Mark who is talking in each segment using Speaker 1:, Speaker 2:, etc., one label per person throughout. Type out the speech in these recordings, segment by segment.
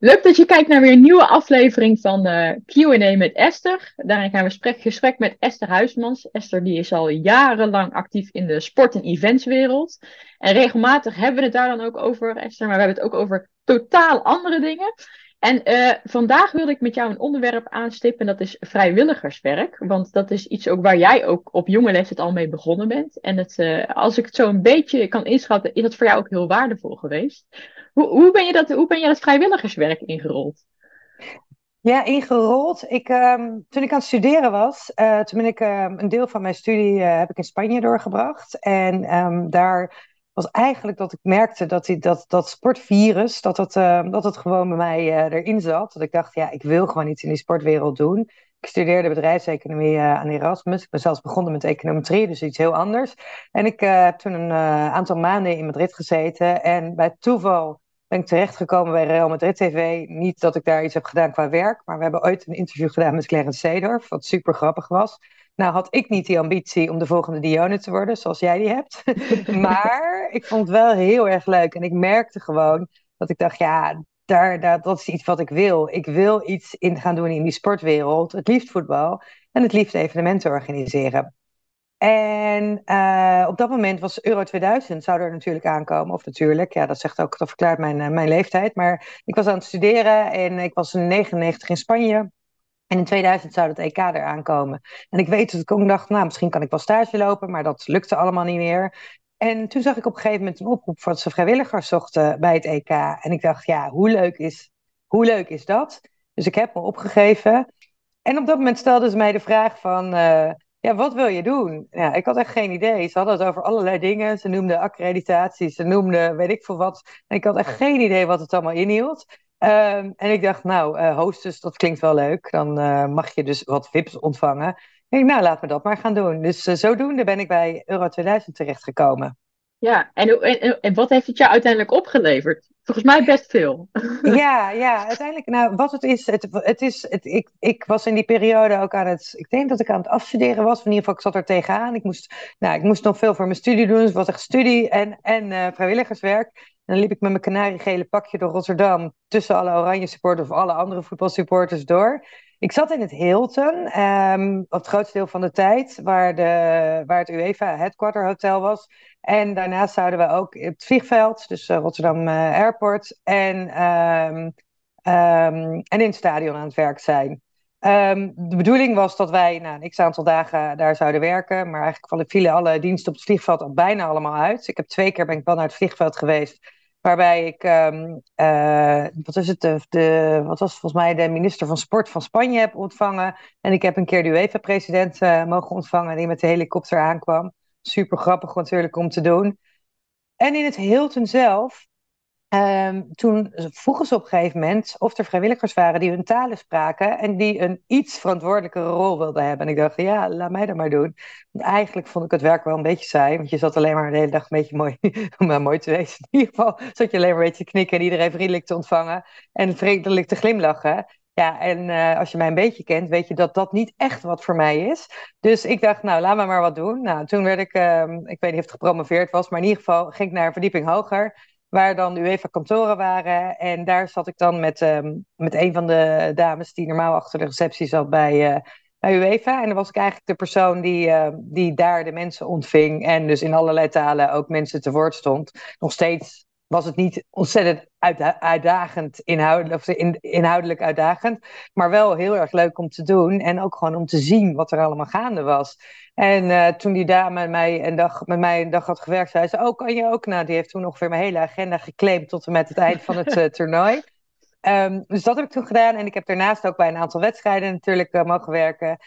Speaker 1: Leuk dat je kijkt naar weer een nieuwe aflevering van uh, Q&A met Esther. Daarin gaan we gesprek, gesprek met Esther Huismans. Esther die is al jarenlang actief in de sport- en eventswereld. En regelmatig hebben we het daar dan ook over, Esther. Maar we hebben het ook over totaal andere dingen. En uh, vandaag wil ik met jou een onderwerp aanstippen. En dat is vrijwilligerswerk. Want dat is iets ook waar jij ook op jonge leeftijd al mee begonnen bent. En het, uh, als ik het zo een beetje kan inschatten, is dat voor jou ook heel waardevol geweest. Hoe, hoe, ben, je dat, hoe ben je dat vrijwilligerswerk ingerold?
Speaker 2: Ja, ingerold. Ik, um, toen ik aan het studeren was, uh, toen ben ik um, een deel van mijn studie uh, heb ik in Spanje doorgebracht. En um, daar was eigenlijk dat ik merkte dat die, dat, dat sportvirus, dat het, dat het gewoon bij mij uh, erin zat. Dat ik dacht, ja, ik wil gewoon iets in die sportwereld doen. Ik studeerde bedrijfseconomie aan Erasmus. Ik ben zelfs begonnen met econometrie, dus iets heel anders. En ik heb toen een aantal maanden in Madrid gezeten. En bij toeval ben ik terechtgekomen bij Real Madrid TV. Niet dat ik daar iets heb gedaan qua werk, maar we hebben ooit een interview gedaan met Clarence Seedorf, wat super grappig was. Nou had ik niet die ambitie om de volgende Dione te worden, zoals jij die hebt. maar ik vond het wel heel erg leuk. En ik merkte gewoon dat ik dacht, ja, daar, daar, dat is iets wat ik wil. Ik wil iets in gaan doen in die sportwereld. Het liefst voetbal en het liefst evenementen organiseren. En uh, op dat moment was Euro 2000, zou er natuurlijk aankomen. Of natuurlijk, ja, dat zegt ook, dat verklaart mijn, uh, mijn leeftijd. Maar ik was aan het studeren en ik was in 99 in Spanje. En in 2000 zou het EK er aankomen. En ik weet dat ik ook dacht, nou, misschien kan ik wel stage lopen, maar dat lukte allemaal niet meer. En toen zag ik op een gegeven moment een oproep dat ze vrijwilligers zochten bij het EK. En ik dacht, ja, hoe leuk is, hoe leuk is dat? Dus ik heb me opgegeven. En op dat moment stelden ze mij de vraag van... Uh, ja, wat wil je doen? Ja, ik had echt geen idee. Ze hadden het over allerlei dingen. Ze noemden accreditatie, ze noemden weet ik veel wat. En ik had echt geen idee wat het allemaal inhield. Um, en ik dacht, nou, uh, hostess, dat klinkt wel leuk. Dan uh, mag je dus wat VIP's ontvangen. Ik nou, laat me dat maar gaan doen. Dus uh, zodoende ben ik bij Euro 2000 terechtgekomen.
Speaker 1: Ja, en, en, en wat heeft het jou uiteindelijk opgeleverd? Volgens mij best veel.
Speaker 2: Ja, ja, uiteindelijk, nou, wat het is, het, het is, het, ik, ik was in die periode ook aan het, ik denk dat ik aan het afstuderen was, in ieder geval, ik zat er tegenaan. Ik moest, nou, ik moest nog veel voor mijn studie doen, dus was echt studie en, en uh, vrijwilligerswerk. En dan liep ik met mijn kanariegele pakje door Rotterdam, tussen alle oranje supporters of alle andere voetbalsupporters door. Ik zat in het Hilton, um, het grootste deel van de tijd, waar, de, waar het UEFA Headquarter Hotel was. En daarnaast zouden we ook het vliegveld, dus uh, Rotterdam uh, Airport, en, um, um, en in het stadion aan het werk zijn. De bedoeling was dat wij nou, een x-aantal dagen daar zouden werken, maar eigenlijk vielen alle diensten op het vliegveld al bijna allemaal uit. Ik heb twee keer ben ik wel naar het vliegveld geweest Waarbij ik, um, uh, wat is het, de, de, wat was volgens mij de minister van Sport van Spanje heb ontvangen. En ik heb een keer de UEFA-president uh, mogen ontvangen die met de helikopter aankwam. Super grappig natuurlijk om te doen. En in het Hilton zelf Um, toen vroegen ze op een gegeven moment of er vrijwilligers waren die hun talen spraken en die een iets verantwoordelijkere rol wilden hebben. En ik dacht, ja, laat mij dat maar doen. Want eigenlijk vond ik het werk wel een beetje saai, want je zat alleen maar de hele dag een beetje mooi, om mooi te wezen. In ieder geval zat je alleen maar een beetje te knikken en iedereen vriendelijk te ontvangen en vriendelijk te glimlachen. Ja, en uh, als je mij een beetje kent, weet je dat dat niet echt wat voor mij is. Dus ik dacht, nou, laat me maar wat doen. Nou, toen werd ik, um, ik weet niet of het gepromoveerd was, maar in ieder geval ging ik naar een verdieping hoger waar dan UEFA-kantoren waren. En daar zat ik dan met, um, met een van de dames die normaal achter de receptie zat bij, uh, bij UEFA. En dan was ik eigenlijk de persoon die, uh, die daar de mensen ontving. En dus in allerlei talen ook mensen te woord stond. Nog steeds was het niet ontzettend uitdagend, inhoudelijk, of inhoudelijk uitdagend, maar wel heel erg leuk om te doen en ook gewoon om te zien wat er allemaal gaande was. En uh, toen die dame mij een dag, met mij een dag had gewerkt, zei ze, oh, kan je ook? Nou, die heeft toen ongeveer mijn hele agenda geclaimd tot en met het eind van het uh, toernooi. Um, dus dat heb ik toen gedaan. En ik heb daarnaast ook bij een aantal wedstrijden natuurlijk uh, mogen werken.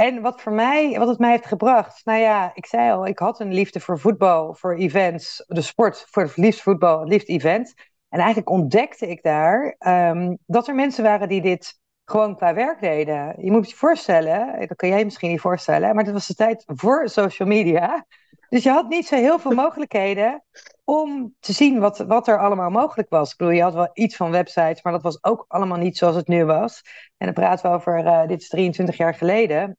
Speaker 2: En wat voor mij, wat het mij heeft gebracht, nou ja, ik zei al, ik had een liefde voor voetbal, voor events, de sport, voor het liefst voetbal, het liefst event. En eigenlijk ontdekte ik daar um, dat er mensen waren die dit gewoon qua werk deden. Je moet je voorstellen, dat kan jij misschien niet voorstellen, maar dat was de tijd voor social media. Dus je had niet zo heel veel mogelijkheden om te zien wat, wat er allemaal mogelijk was. Ik bedoel, je had wel iets van websites, maar dat was ook allemaal niet zoals het nu was. En dan praten we over, uh, dit is 23 jaar geleden.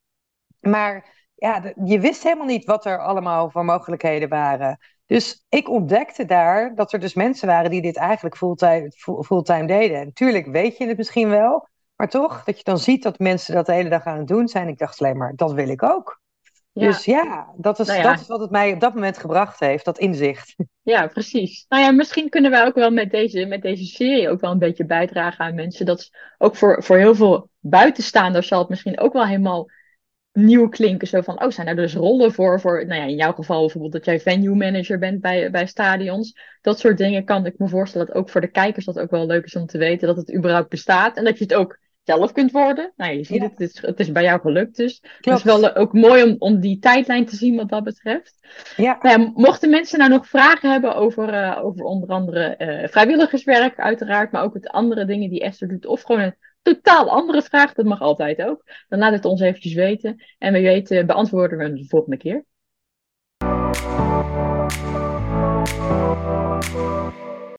Speaker 2: Maar ja, je wist helemaal niet wat er allemaal voor mogelijkheden waren. Dus ik ontdekte daar dat er dus mensen waren die dit eigenlijk fulltime, fulltime deden. En natuurlijk weet je het misschien wel, maar toch, dat je dan ziet dat mensen dat de hele dag aan het doen zijn. Ik dacht alleen maar, dat wil ik ook. Dus ja, dat is, nou dat is wat het mij op dat moment gebracht heeft, dat inzicht.
Speaker 1: Ja, precies. Nou ja, misschien kunnen wij ook wel met deze, met deze serie ook wel een beetje bijdragen aan mensen. Dat ook voor, voor heel veel buitenstaanders zal het misschien ook wel helemaal nieuw klinken. Zo van, oh, zijn er dus rollen voor, voor nou ja, in jouw geval bijvoorbeeld dat jij venue manager bent bij, bij stadions. Dat soort dingen kan ik me voorstellen dat ook voor de kijkers dat ook wel leuk is om te weten dat het überhaupt bestaat. En dat je het ook zelf kunt worden. Nou, je ziet het, het is, het is bij jou gelukt dus. Het is wel ook mooi om, om die tijdlijn te zien wat dat betreft. Ja. Nou mochten mensen nou nog vragen hebben over, uh, over onder andere uh, vrijwilligerswerk uiteraard, maar ook het andere dingen die Esther doet, of gewoon een totaal andere vraag, dat mag altijd ook, dan laat het ons eventjes weten. En we weten beantwoorden we hem de volgende keer.